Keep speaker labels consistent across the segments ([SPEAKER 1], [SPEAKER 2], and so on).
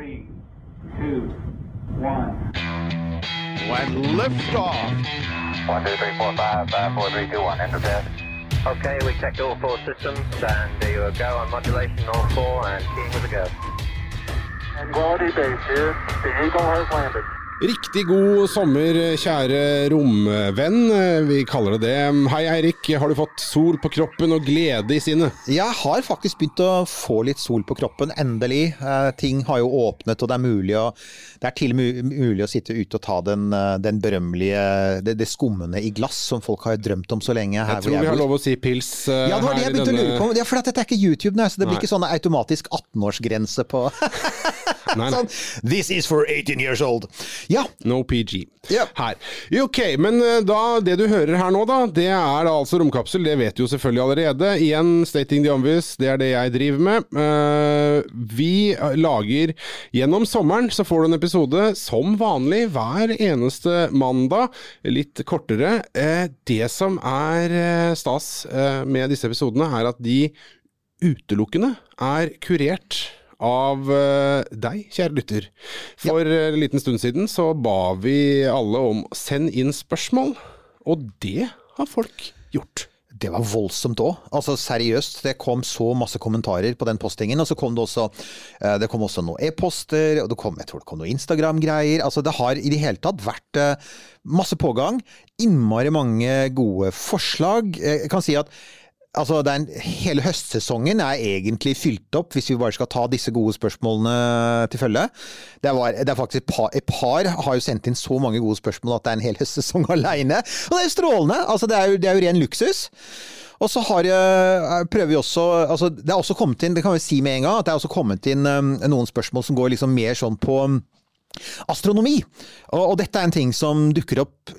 [SPEAKER 1] Three, two, one.
[SPEAKER 2] When liftoff.
[SPEAKER 3] One, two, three, four, five, five, four, three, two, one. Enter bed.
[SPEAKER 4] Okay, we checked all four systems, and there you go on modulation, all four, and keying with a go.
[SPEAKER 3] Quality base here. The Eagle has landed.
[SPEAKER 2] Riktig god sommer, kjære romvenn. Vi kaller det det. Hei Eirik, har du fått sol på kroppen og glede i sinnet?
[SPEAKER 5] Jeg har faktisk begynt å få litt sol på kroppen, endelig. Eh, ting har jo åpnet, og det er mulig å Det er til og med mulig å sitte ute og ta den, eh, den berømmelige det, det skummende i glass som folk har drømt om så lenge her
[SPEAKER 2] Jeg tror vi har lov å si pils eh,
[SPEAKER 5] Ja, det var det jeg begynte å lure på. Ja, for dette er ikke YouTube nå, så det blir
[SPEAKER 2] Nei.
[SPEAKER 5] ikke sånn automatisk 18-årsgrense på
[SPEAKER 2] Nei, nei.
[SPEAKER 5] sånn, This is for 18 years old. Ja.
[SPEAKER 2] No PG
[SPEAKER 5] Yep.
[SPEAKER 2] her. Ok, men eh, da, det du hører her nå, da, det er da altså romkapsel. Det vet du jo selvfølgelig allerede. Igjen, stating the obvious, det er det jeg driver med. Uh, vi lager Gjennom sommeren så får du en episode som vanlig hver eneste mandag. Litt kortere. Uh, det som er uh, stas eh, med disse episodene, er at de utelukkende er kurert av eh, deg, kjære lytter. For ja. en liten stund siden så ba vi alle om send inn spørsmål, og det har folk gjort.
[SPEAKER 5] Det var voldsomt òg. Altså seriøst, det kom så masse kommentarer på den postingen. Og så kom det også, eh, det kom også noen e-poster, og det kom, jeg tror det kom noen Instagram-greier. Altså det har i det hele tatt vært eh, masse pågang. Innmari mange gode forslag. Eh, Jeg kan si at Altså, er hele høstsesongen er egentlig fylt opp, hvis vi bare skal ta disse gode spørsmålene til følge. Det, var, det er faktisk et par, et par har jo sendt inn så mange gode spørsmål at det er en hel høstsesong aleine. Og det er jo strålende! Altså, det er jo, det er jo ren luksus. Og så har jeg, prøver vi også altså, Det er også kommet inn, det kan vi si med en gang, at det er også kommet inn um, noen spørsmål som går liksom mer sånn på um, Astronomi. Og, dette er en ting som dukker opp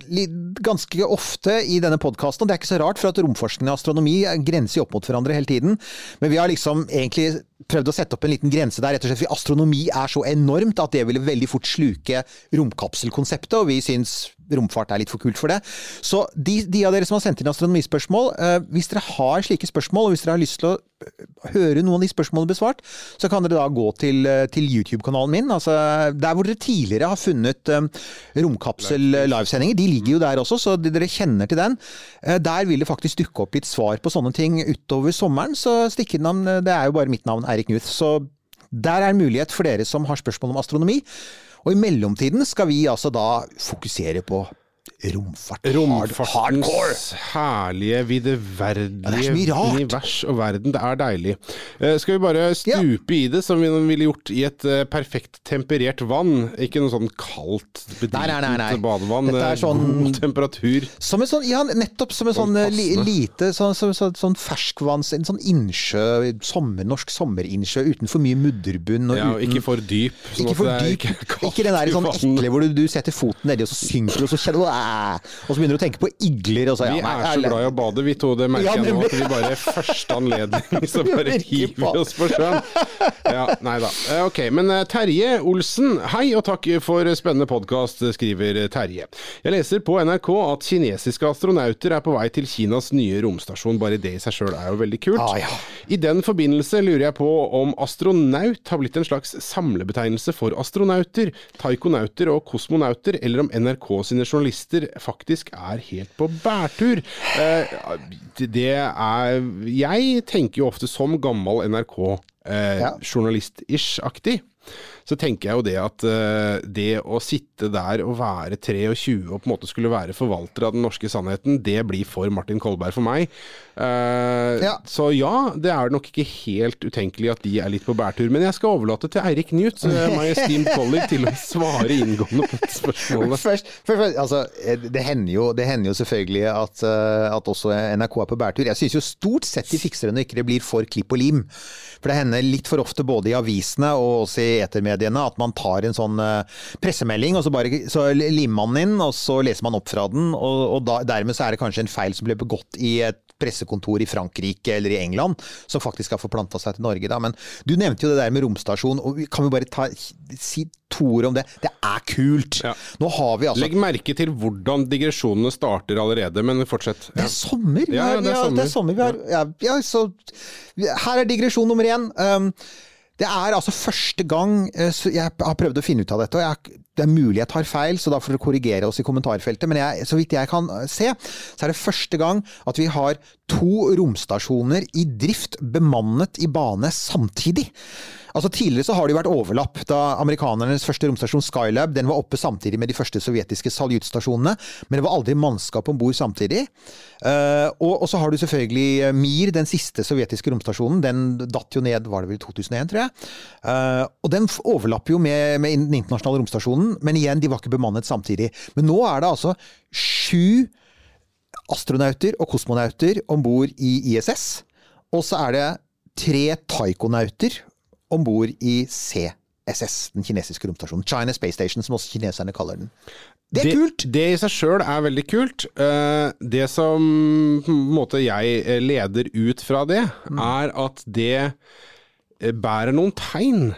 [SPEAKER 5] ganske ofte i denne podkasten. Det er ikke så rart, for at romforskning og astronomi grenser jo opp mot hverandre hele tiden. Men vi har liksom egentlig prøvd å sette opp en liten grense der, rett og slett fordi astronomi er så enormt at det ville veldig fort sluke romkapselkonseptet, og vi syns romfart er litt for kult for det. Så de, de av dere som har sendt inn astronomispørsmål, eh, hvis dere har slike spørsmål, og hvis dere har lyst til å eh, høre noen av de spørsmålene besvart, så kan dere da gå til, eh, til YouTube-kanalen min. Altså, der hvor dere tidligere har funnet eh, romkapsel-livesendinger, de ligger jo der også, så dere kjenner til den. Eh, der vil det faktisk dukke opp litt svar på sånne ting utover sommeren, så stikk innom. Det er jo bare mitt navn, Eirik Knuth. Så der er en mulighet for dere som har spørsmål om astronomi. Og i mellomtiden skal vi altså da fokusere på romfart. Hard, hardcore!
[SPEAKER 2] Romfartens herlige,
[SPEAKER 5] er rart.
[SPEAKER 2] univers og verden. Det er deilig. Eh, skal vi bare stupe i det som vi ville gjort i et eh, perfekt temperert vann? Ikke noe sånn kaldt, bedritent badevann.
[SPEAKER 5] Dette er
[SPEAKER 2] eh,
[SPEAKER 5] sånn-
[SPEAKER 2] God temperatur.
[SPEAKER 5] Som en sånn, ja, nettopp som en sånn li, lite sånn, sånn, sånn, sånn ferskvanns... En sånn innsjø, sommer, norsk sommerinnsjø uten for mye mudderbunn. Og
[SPEAKER 2] Ja, og
[SPEAKER 5] uten,
[SPEAKER 2] ikke for dyp. sånn
[SPEAKER 5] ikke for dyp.
[SPEAKER 2] ikke
[SPEAKER 5] Ikke, den der sånn ekle hvor du, du setter foten nedi, og så synker du, og så kjenner du Og så begynner du å tenke på igler. Og så, ja,
[SPEAKER 2] Vi er så glad i å bade, vi to. Det merker jeg nå. At vi bare første anledning så bare hiver oss på sjøen. Ja, nei da. Eh, Ok, men eh, Terje Olsen, hei og takk for spennende podkast, skriver Terje. Jeg leser på NRK at kinesiske astronauter er på vei til Kinas nye romstasjon. Bare det i seg sjøl er jo veldig kult.
[SPEAKER 5] Ah, ja.
[SPEAKER 2] I den forbindelse lurer jeg på om astronaut har blitt en slags samlebetegnelse for astronauter, taikonauter og kosmonauter, eller om NRK sine journalister faktisk er helt på bærtur. Eh, det er Jeg tenker jo ofte som gammel NRK-journalist-ish-aktig. Så tenker jeg jo det at eh, det å sitte der og være 23 og på en måte skulle være forvalter av den norske sannheten, det blir for Martin Kolberg for meg. Eh,
[SPEAKER 5] Ja.
[SPEAKER 2] Så ja, det er nok ikke helt utenkelig at de er litt på bærtur. Men jeg skal overlate til Eirik Newt, my esteemed colleague, til å svare inngående på dette spørsmålet.
[SPEAKER 5] Først, først, altså, eh, det, hender jo, det hender jo selvfølgelig at, at også NRK er på bærtur. Jeg syns jo stort sett de fikser det når ikke det blir for klipp og lim. For det hender litt for ofte både i avisene og også i etermediene at man tar en sånn eh, pressemelding, og så, bare, så limer man den inn, og så leser man opp fra den, og, og da, dermed så er det kanskje en feil som ble begått i et pressekontor i Frankrike eller i England, som faktisk har forplanta seg til Norge. Da. Men du nevnte jo det der med romstasjon, og kan vi bare ta, si to ord om det? Det er kult!
[SPEAKER 2] Ja.
[SPEAKER 5] Nå har vi altså
[SPEAKER 2] Legg merke til hvordan digresjonene starter allerede, men fortsett.
[SPEAKER 5] Det er sommer!
[SPEAKER 2] Ja, ja, det er
[SPEAKER 5] ja, det er sommer. Vi har, ja, ja, så, her er digresjon nummer én. Um, Det er altså første gang eh, Jeg har prøvd å finne ut av dette, og jeg, det er mulig jeg tar feil, så da får dere korrigere oss i kommentarfeltet. Men jeg, så vidt jeg kan se, så er det første gang at vi har to romstasjoner i drift bemannet i bane samtidig. Altså Tidligere så har det jo vært overlapp, da amerikanernes første romstasjon Skylab den var oppe samtidig med de første sovjetiske saluttstasjonene, men det var aldri mannskap om bord samtidig. Eh, og, og så har du selvfølgelig eh, Mir, den siste sovjetiske romstasjonen. Den datt jo ned, var det vel 2001, tror jeg. Eh, og den overlapper jo med, med den internasjonale romstasjonen, men igjen, de var ikke bemannet samtidig. Men nå er det altså sju astronauter og kosmonauter om bord i ISS. Og så er det tre taikonauter om bord i CSS, den kinesiske romstasjonen. China Space Station, som også kineserne kaller den. Det er kult!
[SPEAKER 2] Det i seg sjøl er veldig kult. Eh, Det som på en måte jeg eh, leder ut fra det,
[SPEAKER 5] Mm.
[SPEAKER 2] er at det eh, bærer noen tegn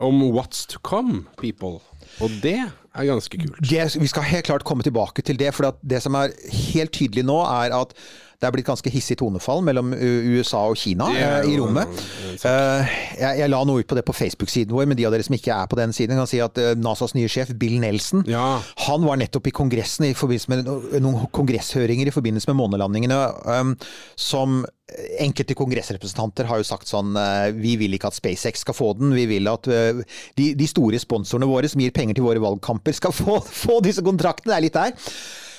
[SPEAKER 2] om what's to come, people. Og det er ganske kult.
[SPEAKER 5] Det, vi skal helt klart komme tilbake til det, for det som er helt tydelig nå, er at det er blitt ganske hissig tonefall mellom USA og Kina eh, i rommet. Eh, jeg, la noe ut på det på Facebook-siden vår, men de av dere som ikke er på den siden, kan si at eh, NASAs nye sjef, Bill Nelson,
[SPEAKER 2] Ja.
[SPEAKER 5] han var nettopp i Kongressen i forbindelse med noen kongresshøringer i forbindelse med månelandingene, um, som enkelte kongressrepresentanter har jo sagt sånn eh, Vi vil ikke at SpaceX skal få den. Vi vil at eh, de, de store sponsorene våre som gir penger til våre valgkamper, skal få, få disse kontraktene. Det er litt der.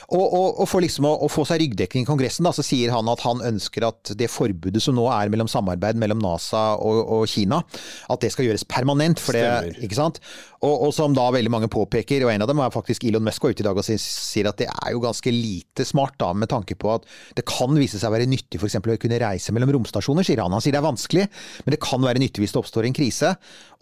[SPEAKER 5] Og, og, og for liksom å, å få seg ryggdekning i Kongressen, da, så sier han at han ønsker at det forbudet som nå er mellom samarbeid mellom NASA og, og Kina, at det skal gjøres permanent. For det,
[SPEAKER 2] Stemmer.
[SPEAKER 5] ikke sant? Og, og som da veldig mange påpeker, og en av dem er faktisk Elon Musk var ute i dag og sier at det er jo ganske lite smart, da, med tanke på at det kan vise seg å være nyttig f.eks. å kunne reise mellom romstasjoner, sier han. Han sier det er vanskelig, men det kan være nyttig hvis det oppstår en krise.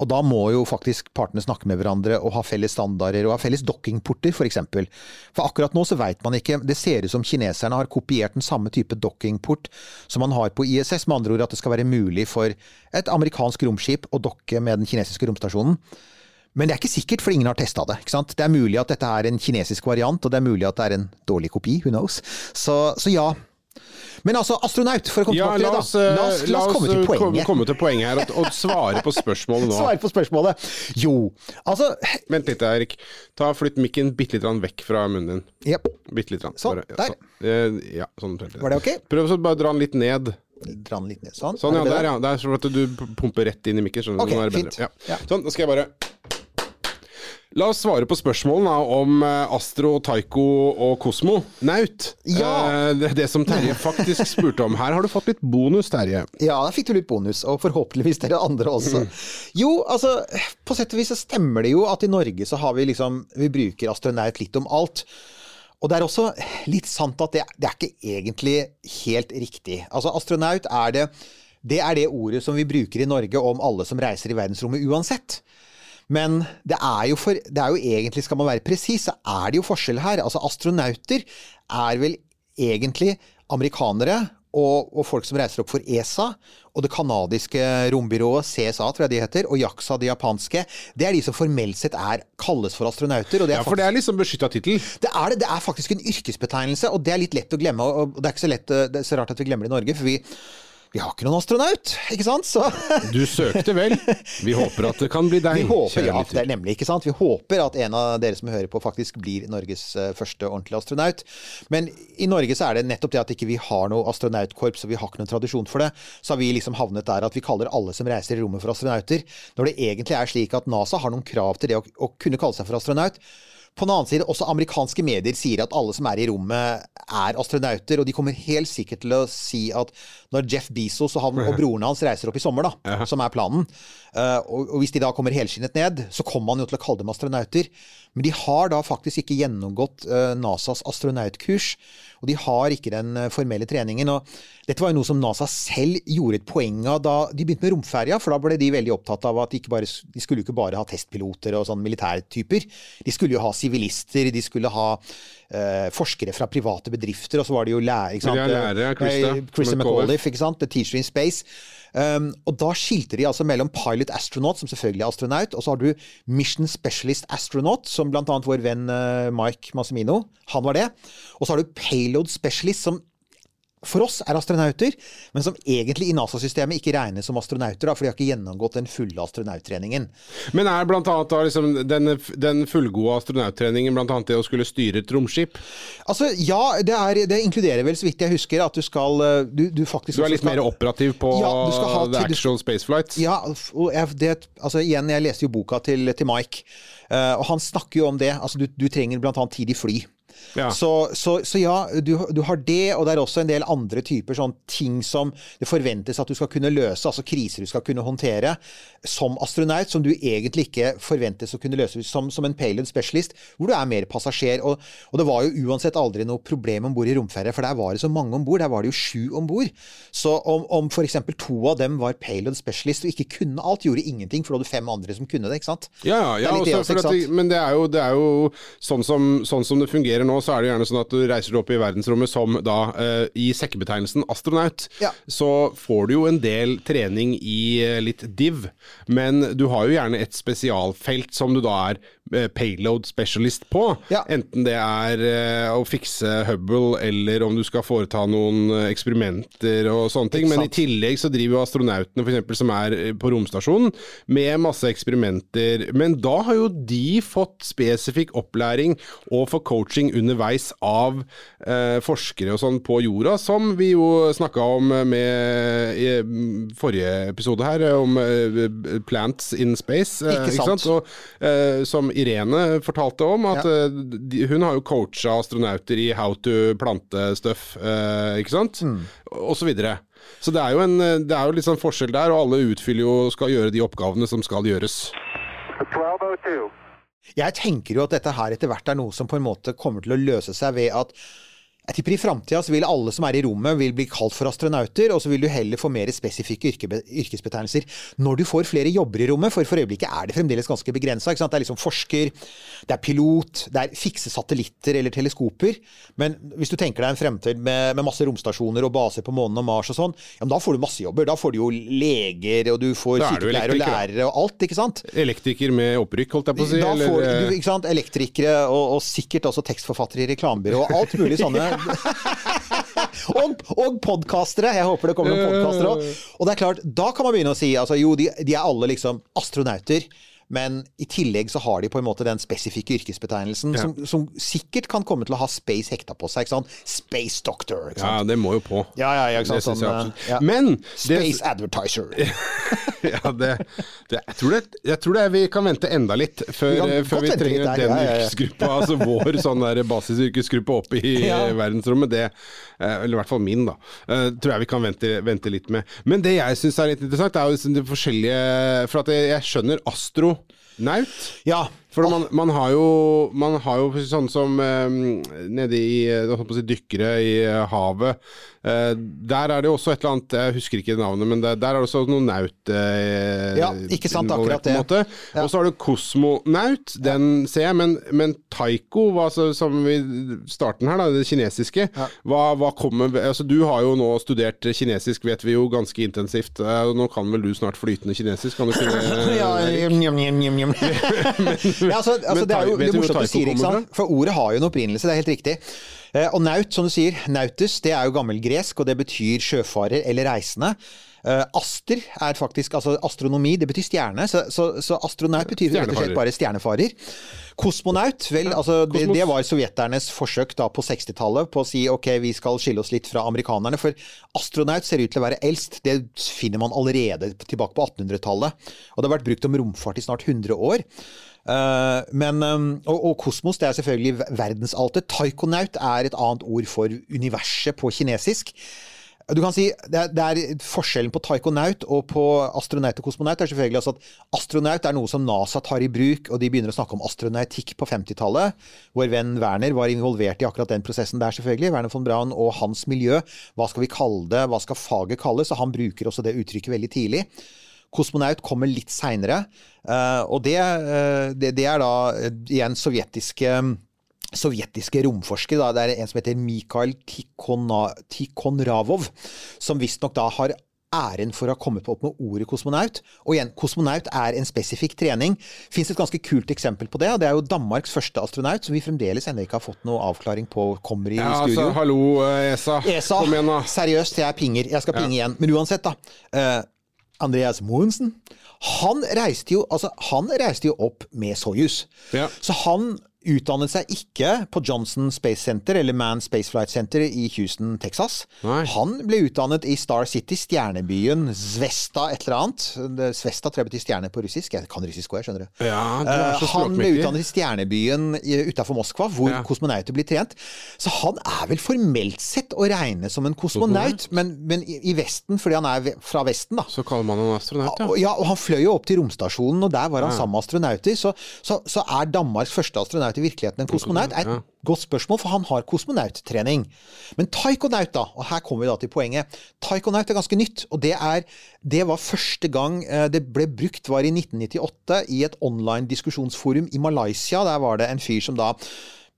[SPEAKER 5] Og da må jo faktisk partene snakke med hverandre og ha felles standarder og ha felles dockingporter, f.eks. For, eksempel. for akkurat nå så veit man ikke Det ser ut som kineserne har kopiert den samme type dockingport som man har på ISS, med andre ord at det skal være mulig for et amerikansk romskip å dokke med den kinesiske romstasjonen. Men det er ikke sikkert, for ingen har testa det. Det er mulig at dette er en kinesisk variant, og det er mulig at det er en dårlig kopi. Who knows? Så, så ja. Men altså, astronaut, for å komme
[SPEAKER 2] Ja,
[SPEAKER 5] tilbake til det,
[SPEAKER 2] oss,
[SPEAKER 5] da.
[SPEAKER 2] eh,
[SPEAKER 5] La oss, la oss komme til
[SPEAKER 2] eh,
[SPEAKER 5] poenget.
[SPEAKER 2] komme til poenget her, og, og svare på spørsmålet nå.
[SPEAKER 5] Svare på spørsmålet. Jo, altså
[SPEAKER 2] Vent litt, Erik. Ta Flytt mikken bitte litt vekk fra munnen din.
[SPEAKER 5] Yep.
[SPEAKER 2] Bitte litt.
[SPEAKER 5] Sånn,
[SPEAKER 2] Bare-
[SPEAKER 5] der.
[SPEAKER 2] sånn. Eh, Ja, sånn.
[SPEAKER 5] Var det ok?
[SPEAKER 2] Prøv å bare dra den litt ned.
[SPEAKER 5] Dra den litt ned. Sånn.
[SPEAKER 2] Sånn, ja. Der, ja. Det er sånn at du pumper rett inn i mikken. Sånn, okay,
[SPEAKER 5] Ok,
[SPEAKER 2] er det
[SPEAKER 5] fint.
[SPEAKER 2] bedre. Ja.
[SPEAKER 5] Ja.
[SPEAKER 2] Sånn, nå skal jeg bare La oss svare på spørsmålene om eh, Astro, Taiko og Kosmo. Naut.
[SPEAKER 5] Ja.
[SPEAKER 2] Eh, det, det som Terje faktisk spurte om. Her har du fått litt bonus, Terje.
[SPEAKER 5] Ja, der fikk du litt bonus, og forhåpentligvis dere andre også. Jo, altså, på sett og vis så stemmer det jo at i Norge så har vi liksom Vi bruker astronaut litt om alt. Og det er også litt sant at det, det er ikke egentlig helt riktig. Altså, astronaut er det Det er det ordet som vi bruker i Norge om alle som reiser i verdensrommet uansett. Men det er jo for Det er jo egentlig, skal man være presis, så er det jo forskjell her. Altså, astronauter er vel egentlig amerikanere og, og folk som reiser opp for ESA, og det canadiske rombyrået CSA, tror jeg de heter, og JAXA, det japanske. Det er de som formelt sett er, kalles for astronauter. Og det er
[SPEAKER 2] Ja, for det er liksom beskytta tittel.
[SPEAKER 5] det er det. Det er faktisk en yrkesbetegnelse, og det er litt lett å glemme. Og det er ikke så, lett, eh, det er så rart at vi glemmer det i Norge, for vi, vi har ikke noen astronaut, ikke sant? Så
[SPEAKER 2] Du søkte vel. Vi håper at det kan bli deg,
[SPEAKER 5] vi håper, ja, det er nemlig, ikke sant? Vi håper at en av dere som hører på, faktisk blir Norges eh, første ordentlige astronaut. Men i Norge så er det nettopp det at ikke vi har noe astronautkorps, og vi har ikke noen tradisjon for det. Så har vi liksom havnet der at vi kaller alle som reiser i rommet for astronauter. Når det egentlig er slik at NASA har noen krav til det å, å kunne kalle seg for astronaut. På den annen side, også amerikanske medier sier at alle som er i rommet er astronauter, og de kommer helt sikkert til å si at når Jeff Bezos og, han, og broren hans reiser opp i sommer, da, som er planen, eh, og, og hvis de da kommer helskinnet ned, så kommer man jo til å kalle dem astronauter. Men de har da faktisk ikke gjennomgått eh, NASAs astronautkurs, og de har ikke den eh, formelle treningen. og Dette var jo noe som NASA selv gjorde et poeng av da de begynte med romferja, for da ble de veldig opptatt av at de, ikke bare, de skulle ikke bare ha testpiloter og sånne militærtyper. De skulle jo ha sivilister, de skulle ha eh, forskere fra private bedrifter, og så var det jo lærer, ikke sant?
[SPEAKER 2] Ja, lærere, Christer
[SPEAKER 5] Eh.
[SPEAKER 2] McAuliffe,
[SPEAKER 5] ikke sant? The Teacher in Space. Um, og da skilte de altså mellom pilot astronaut, som selvfølgelig er astronaut, og så har du mission specialist astronaut, som annet vår venn eh, Mike Massimino, han var det. Og så har du payload specialist, som for oss er astronauter, men som egentlig i NASA-systemet ikke regnes som astronauter, da, for de har ikke gjennomgått den fulle astronauttreningen.
[SPEAKER 2] Men er blant annet da liksom den, den fullgode astronauttreningen annet det å skulle styre et romskip?
[SPEAKER 5] Altså, ja, det, er, det inkluderer vel, så vidt jeg husker, at du skal eh, Du, du faktisk
[SPEAKER 2] Du er litt
[SPEAKER 5] skal-
[SPEAKER 2] mer operativ på
[SPEAKER 5] Ja, du skal ha
[SPEAKER 2] the actual spaceflight?
[SPEAKER 5] Ja, og jeg, det, altså igjen, jeg leste jo boka til, til Mike, uh, og han snakker jo om det. Altså, du, du trenger annet tid i fly.
[SPEAKER 2] Ja.
[SPEAKER 5] Så, så, så ja, du, du har det, og det er også en del andre typer sånn ting som det forventes at du skal kunne løse, altså kriser du skal kunne håndtere, som astronaut, som du egentlig ikke forventes å kunne løse som, som en payload specialist, hvor du er mer passasjer. Og, og det var jo uansett aldri noe problem om bord i romferja, for der var det så mange om bord. Der var det jo sju om bord. Så om, om f.eks. to av dem var payload specialist og ikke kunne alt, gjorde ingenting, for da hadde fem andre som kunne det, ikke sant?
[SPEAKER 2] Ja, ja, ja
[SPEAKER 5] det
[SPEAKER 2] også,
[SPEAKER 5] det
[SPEAKER 2] også,
[SPEAKER 5] ikke
[SPEAKER 2] sant? det, men det er jo, det er jo sånn, som, sånn som det fungerer nå, så er det gjerne sånn at du reiser opp i verdensrommet som da eh, i sekkebetegnelsen astronaut.
[SPEAKER 5] Ja.
[SPEAKER 2] Så får du jo en del trening i eh, litt div, men du har jo gjerne et spesialfelt som du da er eh, payload specialist på.
[SPEAKER 5] Ja.
[SPEAKER 2] Enten det er eh, å fikse Hubble, eller om du skal foreta noen eh, eksperimenter og sånne ting. Men i tillegg så driver jo astronautene for eksempel, som er eh, på romstasjonen med masse eksperimenter. Men da har jo de fått spesifikk opplæring og få coaching underveis av eh, forskere og sånn på jorda, som vi jo snakka om med i mm, forrige episode her, eh, om eh, plants in space. eh,
[SPEAKER 5] Ikke sant.
[SPEAKER 2] Og, eh, som Irene fortalte om, at
[SPEAKER 5] Ja.
[SPEAKER 2] eh, de, hun har jo coacha astronauter i how to plante stuff, eh, ikke sant?
[SPEAKER 5] Mm.
[SPEAKER 2] Og så videre. Så det er, jo en, eh, det er jo litt sånn forskjell der, og alle utfyller jo og skal gjøre de oppgavene som skal gjøres.
[SPEAKER 3] 1202.
[SPEAKER 5] Jeg tenker jo at dette her etter hvert er noe som på en måte kommer til å løse seg ved at jeg tipper I framtida vil alle som er i rommet, vil bli kalt for astronauter, og så vil du heller få mer spesifikke yrke, yrkesbetegnelser når du får flere jobber i rommet, for for øyeblikket er det fremdeles ganske begrensa. Det er liksom forsker, det er pilot, det er fikse satellitter eller teleskoper. Men hvis du tenker deg en fremtid med, med masse romstasjoner og baser på månen og Mars og sånn, ja, men da får du masse jobber. Da får du jo leger, og du får
[SPEAKER 2] er
[SPEAKER 5] sykepleiere og lærere og alt, ikke sant?
[SPEAKER 2] Elektriker med opprykk, holdt jeg på å si.
[SPEAKER 5] Da får
[SPEAKER 2] eller...
[SPEAKER 5] du ikke sant, elektrikere og, og sikkert også tekstforfattere i reklamebyrå og alt mulig sånne. og og podkastere. Jeg håper det kommer noen podkastere òg. Og det er klart, da kan man begynne å si altså jo, de, de er alle liksom astronauter. Men i tillegg så har de på en måte den spesifikke yrkesbetegnelsen
[SPEAKER 2] Ja.
[SPEAKER 5] som, som sikkert kan komme til å ha space hekta på seg. Space doctor.
[SPEAKER 2] Ja, det må jo på.
[SPEAKER 5] Ja, ja?
[SPEAKER 2] Det jeg
[SPEAKER 5] Sånn, ja.
[SPEAKER 2] Men det,
[SPEAKER 5] Space advertiser.
[SPEAKER 2] ja, det, det, jeg, tror det, jeg tror det vi kan vente enda litt før
[SPEAKER 5] Vi kan
[SPEAKER 2] før vi trenger
[SPEAKER 5] der,
[SPEAKER 2] den yrkesgruppa, altså vår sånn der basisyrkesgruppe opp i verdensrommet. Det, eh, eller i hvert fall min, da. eh, tror jeg vi kan vente, vente litt med. Men det jeg syns er litt interessant, er jo liksom de forskjellige For at jeg, jeg skjønner astronaut.
[SPEAKER 5] Ja.
[SPEAKER 2] For man, man, har jo, man har jo sånn som eh, nede i eh, si, dykkere i eh, havet. Eh, der er det jo også et eller annet, jeg husker ikke navnet, men der, der er det også noen naut eh,
[SPEAKER 5] Ja, ikke sant, akkurat det. Ja.
[SPEAKER 2] Og så har du kosmonaut, den ser jeg, men, men taiko, hva, så, som i starten her, da, det kinesiske, hva, hva kommer altså, Du har jo nå studert kinesisk, vet vi jo, ganske intensivt. Eh, Nå kan vel du snart flytende kinesisk? Kan du kunne
[SPEAKER 5] Ja, njam, njam, njam, njam. ja, altså, altså, det er jo
[SPEAKER 2] du hvor
[SPEAKER 5] morsomt å
[SPEAKER 2] taiko
[SPEAKER 5] ikke sant? For ordet har jo en opprinnelse, det er helt riktig. Eh, Og naut, som du sier, nautus, det er jo gammelgresk, og det betyr sjøfarer eller reisende. Eh, aster er faktisk altså astronomi, det betyr stjerne, så, så, så astronaut betyr rett og slett bare stjernefarer. Kosmonaut, vel, altså det, det var sovjeternes forsøk da på 60-tallet på å si ok, vi skal skille oss litt fra amerikanerne, for astronaut ser ut til å være eldst. Det finner man allerede tilbake på 1800-tallet. Og det har vært brukt om romfart i snart 100 år. Uh, men, um, og, og kosmos det er selvfølgelig verdensaltet. Taikonaut er et annet ord for universet på kinesisk. Du kan si, det er, det er Forskjellen på taikonaut og på astronaut og kosmonaut er selvfølgelig altså at astronaut er noe som NASA tar i bruk, og de begynner å snakke om astronautikk på 50-tallet. Vår venn Werner var involvert i akkurat den prosessen der, selvfølgelig. Werner von Braun og hans miljø. Hva skal vi kalle det? Hva skal faget kalles? Og han bruker også det uttrykket veldig tidlig. Kosmonaut kommer litt seinere, og det, eh, det, det er da eh, igjen sovjetiske sovjetiske romforskere. Da. Det er en som heter Mikhail Tikhonravov, som visstnok da har æren for å ha kommet opp med ordet kosmonaut. Og igjen, kosmonaut er en spesifikk trening. Fins et ganske kult eksempel på det, og det er jo Danmarks første astronaut, som vi fremdeles ennå ikke har fått noe avklaring på kommer i
[SPEAKER 2] Ja,
[SPEAKER 5] studio.
[SPEAKER 2] altså, hallo, eh, ESA.
[SPEAKER 5] ESA,
[SPEAKER 2] Kom igjen, da.
[SPEAKER 5] seriøst, jeg pinger. Jeg skal pinge igjen. Men uansett, da. Uh, Andreas Moensen, han reiste jo, altså, han reiste jo opp med Soyuz.
[SPEAKER 2] Ja.
[SPEAKER 5] Så han utdannet seg ikke på Johnson Space Center eller Man Space Flight Center i Houston, Texas.
[SPEAKER 2] Nei.
[SPEAKER 5] Han ble utdannet i Star City, stjernebyen Zvesta et eller annet. Zvesta tror jeg betyr stjerne på russisk. Jeg kan russisk òg, skjønner du.
[SPEAKER 2] Ja, du
[SPEAKER 5] Eh, han ble utdannet i stjernebyen utafor Moskva, hvor
[SPEAKER 2] Ja.
[SPEAKER 5] kosmonauter blir trent. Så han er vel formelt sett å regne som en kosmonaut, men, men i, Vesten, fordi han er fra Vesten, da.
[SPEAKER 2] Så kaller man han astronaut, ja.
[SPEAKER 5] Ja, og han fløy jo opp til romstasjonen, og der var han sammen med astronauter. Så, så, så er Danmarks første astronaut i virkeligheten en kosmonaut? Er et godt spørsmål, for han har kosmonauttrening. Men taikonaut, da, og her kommer vi da til poenget. Taikonaut er ganske nytt, og det er Det var første gang eh, det ble brukt, var i 1998 i et online diskusjonsforum i Malaysia. Der var det en fyr som da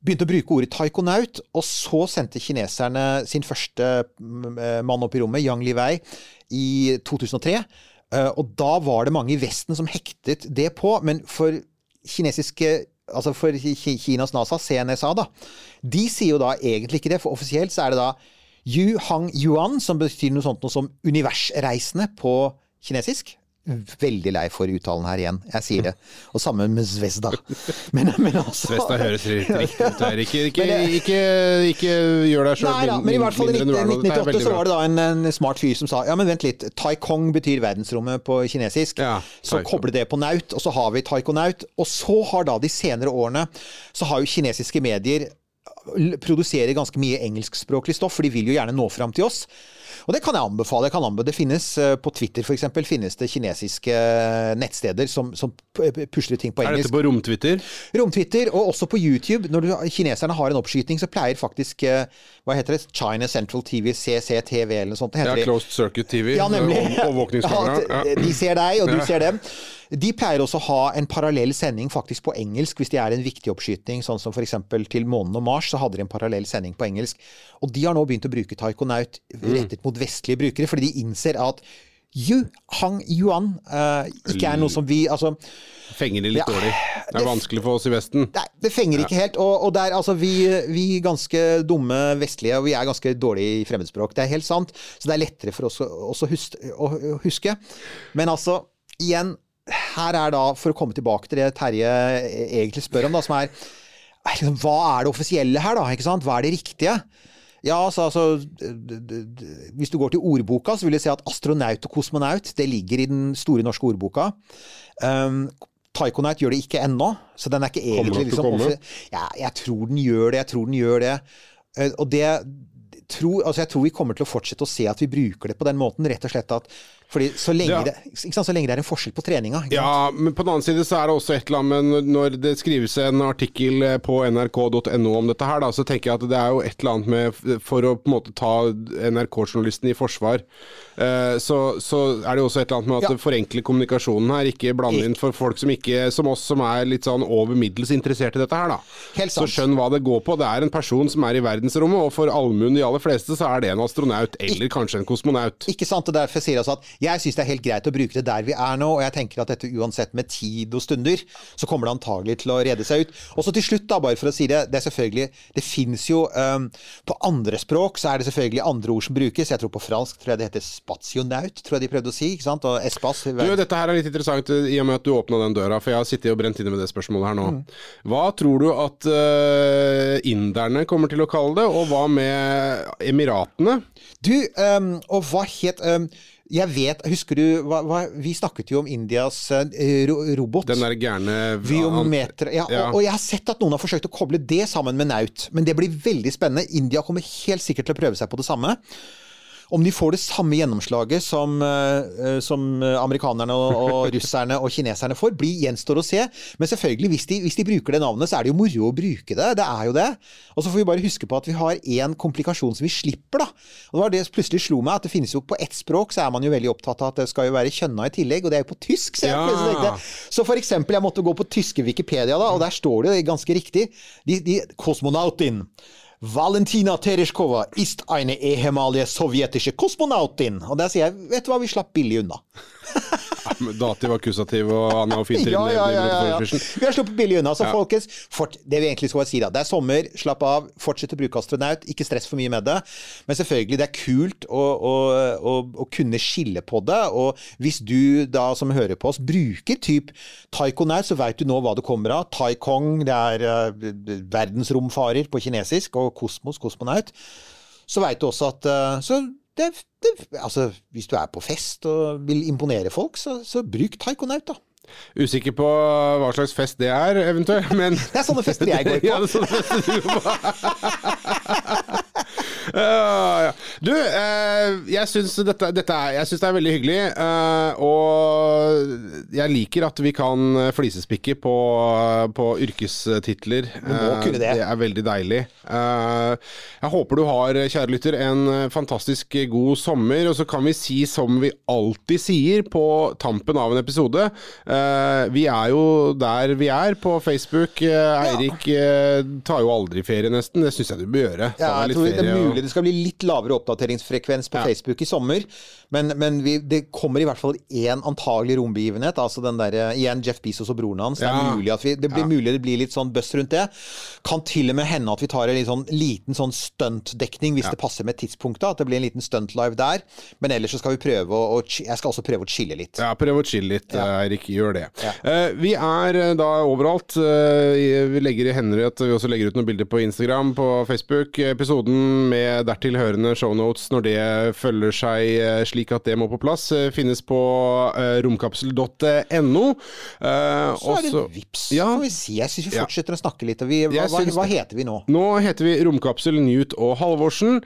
[SPEAKER 5] begynte å bruke ordet taikonaut, og så sendte kineserne sin første mm, eh, mann opp i rommet, Yang Liwei, i 2003. Eh, Og da var det mange i Vesten som hektet det på, men for kinesiske Altså for Kinas NASA, CNSA, da, de sier jo da egentlig ikke det, for offisielt så er det da Yu Hang Yuan, som betyr noe sånt noe som universreisende på kinesisk. Veldig lei for uttalen her igjen, jeg sier det. Og sammen med Zvezda. Men, men altså
[SPEAKER 2] Zvezda høres riktig ut her. Ikke, ikke,
[SPEAKER 5] det-
[SPEAKER 2] ikke, ikke gjør deg sjøl
[SPEAKER 5] Nei da, men i hvert fall i
[SPEAKER 2] mindre enn du er nå. Dette er
[SPEAKER 5] 1998 så var det da en, en smart fyr som sa ja, men vent litt, Taikong betyr verdensrommet på kinesisk.
[SPEAKER 2] Ja,
[SPEAKER 5] så koble det på naut, og så har vi taikonaut. Og så har da de senere årene så har jo kinesiske medier produserer ganske mye engelskspråklig stoff, for de vil jo gjerne nå fram til oss. Og det kan jeg anbefale. Jeg kan anbefale. Det finnes eh, På Twitter eksempel, finnes det kinesiske eh, nettsteder som, som pusler ting på engelsk.
[SPEAKER 2] Er dette på romtwitter?
[SPEAKER 5] Romtwitter, og også på YouTube. Når du, kineserne har en oppskyting, så pleier faktisk eh, Hva heter det? China Central TV, CCTV eller noe sånt. det
[SPEAKER 2] er
[SPEAKER 5] heter.
[SPEAKER 2] Closed Circuit TV.
[SPEAKER 5] Ja, nemlig.
[SPEAKER 2] Overvåkningskamera.
[SPEAKER 5] Ja, de ser deg, og du ser dem. De pleier også å ha en parallell sending faktisk på engelsk, hvis de er en viktig oppskyting, sånn som f.eks. til månen og Mars, så hadde de en parallell sending på engelsk. Og de har nå begynt å bruke Taikonaut
[SPEAKER 2] Mm.
[SPEAKER 5] rettet mot vestlige brukere, fordi de innser at Yu Hang Yuan uh, ikke er noe som vi Altså,
[SPEAKER 2] Fenger de litt
[SPEAKER 5] Ja.
[SPEAKER 2] dårlig. Det er vanskelig for oss i Vesten.
[SPEAKER 5] Nei, det fenger ikke helt. Og, og der, altså, vi, vi ganske dumme vestlige, og vi er ganske dårlige i fremmedspråk. Det er helt sant. Så det er lettere for oss oss å, hus å å huske. Men altså, igjen, her er da, for å komme tilbake til det Terje egentlig spør om, da, som er liksom, Hva er det offisielle her, da? Ikke sant? Hva er det riktige? Ja, altså, altså Hvis du går til ordboka, så vil du se at astronaut og kosmonaut det ligger i den store norske ordboka. Um, Taikonaut gjør det ikke ennå, så den er ikke egentlig liksom ja, Jeg tror den gjør det, jeg tror den gjør det. Eh, Og det tror, altså jeg tror vi kommer til å fortsette å se at vi bruker det på den måten, rett og slett at fordi så lenge,
[SPEAKER 2] Ja.
[SPEAKER 5] det, ikke sant, så lenge det er en forskjell på treninga.
[SPEAKER 2] Ja, men på den annen side så er det også et eller annet med når det skrives en artikkel eh, på nrk.no om dette her, da, så tenker jeg at det er jo et eller annet med For å på en måte ta NRK-journalisten i forsvar, eh, så, så er det jo også et eller annet med at
[SPEAKER 5] Ja.
[SPEAKER 2] det forenkler kommunikasjonen her. Ikke blande inn for folk som ikke Som oss som er litt sånn over middels interessert i dette her, da.
[SPEAKER 5] Helt
[SPEAKER 2] Så skjønn hva det går på. Det er en person som er i verdensrommet, og for allmuen de aller fleste så er det en astronaut, eller kanskje en kosmonaut.
[SPEAKER 5] Ikke sant, og derfor sier jeg altså at jeg syns det er helt greit å bruke det der vi er nå, og jeg tenker at dette uansett med tid og stunder, så kommer det antagelig til å rede seg ut. Og så til slutt, da, bare for å si det, det er selvfølgelig Det fins jo um, På andre språk så er det selvfølgelig andre ord som brukes. Jeg tror på fransk tror jeg det heter spationaut, tror jeg de prøvde å si. ikke sant, og espas
[SPEAKER 2] Du, dette her er litt interessant eh, i og med at du åpna den døra, for jeg har sittet og brent inne med det spørsmålet her nå.
[SPEAKER 5] Mm.
[SPEAKER 2] Hva tror du at uh, inderne kommer til å kalle det, og hva med Emiratene?
[SPEAKER 5] Du, um, og hva het um, Jeg vet, husker du hva, hva, Vi snakket jo om Indias eh, ro robot.
[SPEAKER 2] Den der gærne
[SPEAKER 5] Viometer, ja,
[SPEAKER 2] Ja.
[SPEAKER 5] Og, og jeg har sett at noen har forsøkt å koble det sammen med Naut, men det blir veldig spennende. India kommer helt sikkert til å prøve seg på det samme. Om de får det samme gjennomslaget som, eh, som amerikanerne og, og russerne og kineserne får, blir gjenstår å se. Men selvfølgelig, hvis de, hvis de bruker det navnet, så er det jo moro å bruke det. Det er jo det. Og så får vi bare huske på at vi har én komplikasjon som vi slipper, da. Og det var det som plutselig slo meg, at det finnes jo på ett språk, så er man jo veldig opptatt av at det skal jo være kjønna i tillegg, og det er jo på tysk. Så,
[SPEAKER 2] Ja.
[SPEAKER 5] så for eksempel, jeg måtte gå på tyske Wikipedia, da, og der står det ganske riktig. De, de, kosmonautin. Valentina Tereshkova ist eine ehemalige sovjetische Kosmonautin. Og der sier jeg, vet du hva, vi slapp billig unna.
[SPEAKER 2] Dativ, akkusativ og Anna og fint
[SPEAKER 5] Ja, ja, ja, ja. Vi har sluppet billig unna. Så folkens, fort, det vi egentlig skal si da, det er sommer, slapp av, fortsett å bruke astronaut, ikke stress for mye med det. Men selvfølgelig, det er kult å, å, å, å kunne skille på det. Og hvis du da som hører på oss bruker typ taikonaut, så veit du nå hva det kommer av. Taikong, det er uh, verdensromfarer på kinesisk, og kosmos, kosmonaut. Så veit du også at uh, så det, det, altså, hvis du er på fest og vil imponere folk, så, så bruk taikonaut, da.
[SPEAKER 2] Usikker på hva slags fest det er, eventuelt, men
[SPEAKER 5] Det er sånne fester jeg går på.
[SPEAKER 2] Ja, det er sånne fester du går på. Ja, ja. Du, uh, jeg syns dette, dette er, jeg det er veldig hyggelig. Uh, og jeg liker at vi kan flisespikke på, på yrkestitler.
[SPEAKER 5] Må
[SPEAKER 2] Eh,
[SPEAKER 5] kunne det.
[SPEAKER 2] Det er veldig deilig. Jeg håper du har, kjære lytter, en fantastisk god sommer. Og så kan vi si som vi alltid sier på tampen av en episode. vi er jo der vi er på Facebook. Eirik tar jo aldri ferie, nesten. Det syns jeg du bør gjøre.
[SPEAKER 5] Ja, jeg tror det er
[SPEAKER 2] ferie
[SPEAKER 5] mulig det skal bli litt lavere oppdateringsfrekvens på
[SPEAKER 2] Ja.
[SPEAKER 5] Facebook i sommer, men, men vi, det kommer i hvert fall én antagelig rombegivenhet. Altså den der, igjen Jeff Bezos og broren hans. Det, er vi, det blir
[SPEAKER 2] Ja.
[SPEAKER 5] mulig det blir litt sånn buzz rundt det. Kan til og med hende at vi tar en sånn, liten sånn stuntdekning hvis det passer med tidspunktet. At det blir en liten stunt-live der. Men ellers så skal vi prøve å, Jeg skal også prøve å chille litt.
[SPEAKER 2] Ja, prøve å chille litt, Eirik. Gjør det.
[SPEAKER 5] Ja.
[SPEAKER 2] Eh, vi er eh, da overalt. Uh, vi legger i at vi også legger ut noen bilder på Instagram, på Facebook. Episoden med dertil hørende shownotes når det følger seg eh, slik at det må på plass, eh, finnes på eh, romkapsel.no.
[SPEAKER 5] Så er det vips,
[SPEAKER 2] Ja.
[SPEAKER 5] får vi si. Jeg syns vi
[SPEAKER 2] Ja.
[SPEAKER 5] fortsetter å snakke litt. Vi, hva, hva, hva heter vi nå?
[SPEAKER 2] Nå heter vi Romkapsel Newt og Halvorsen.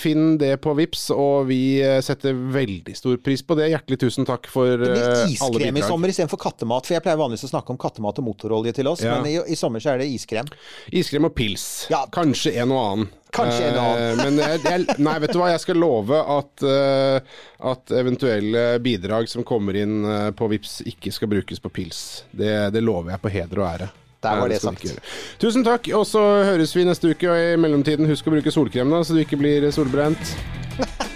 [SPEAKER 2] Finn det på Vips, og vi setter veldig stor pris på det. Hjertelig tusen takk for
[SPEAKER 5] Det blir
[SPEAKER 2] eh,
[SPEAKER 5] iskrem i
[SPEAKER 2] bidrag.
[SPEAKER 5] sommer istedenfor kattemat. For jeg pleier vanligvis å snakke om kattemat og motorolje til oss,
[SPEAKER 2] Ja.
[SPEAKER 5] men i, i sommer så er det iskrem.
[SPEAKER 2] Iskrem og pils.
[SPEAKER 5] Ja.
[SPEAKER 2] Kanskje en og annen.
[SPEAKER 5] Kanskje en og
[SPEAKER 2] Eh, Men jeg, jeg, nei, vet du hva, jeg skal love at, eh, at eventuelle bidrag som kommer inn eh, på Vips ikke skal brukes på pils. Det, det lover jeg på heder og ære.
[SPEAKER 5] Der var det sagt.
[SPEAKER 2] Tusen takk, og så høres vi neste uke. Og i mellomtiden, husk å bruke solkrem, da, så du ikke blir solbrent.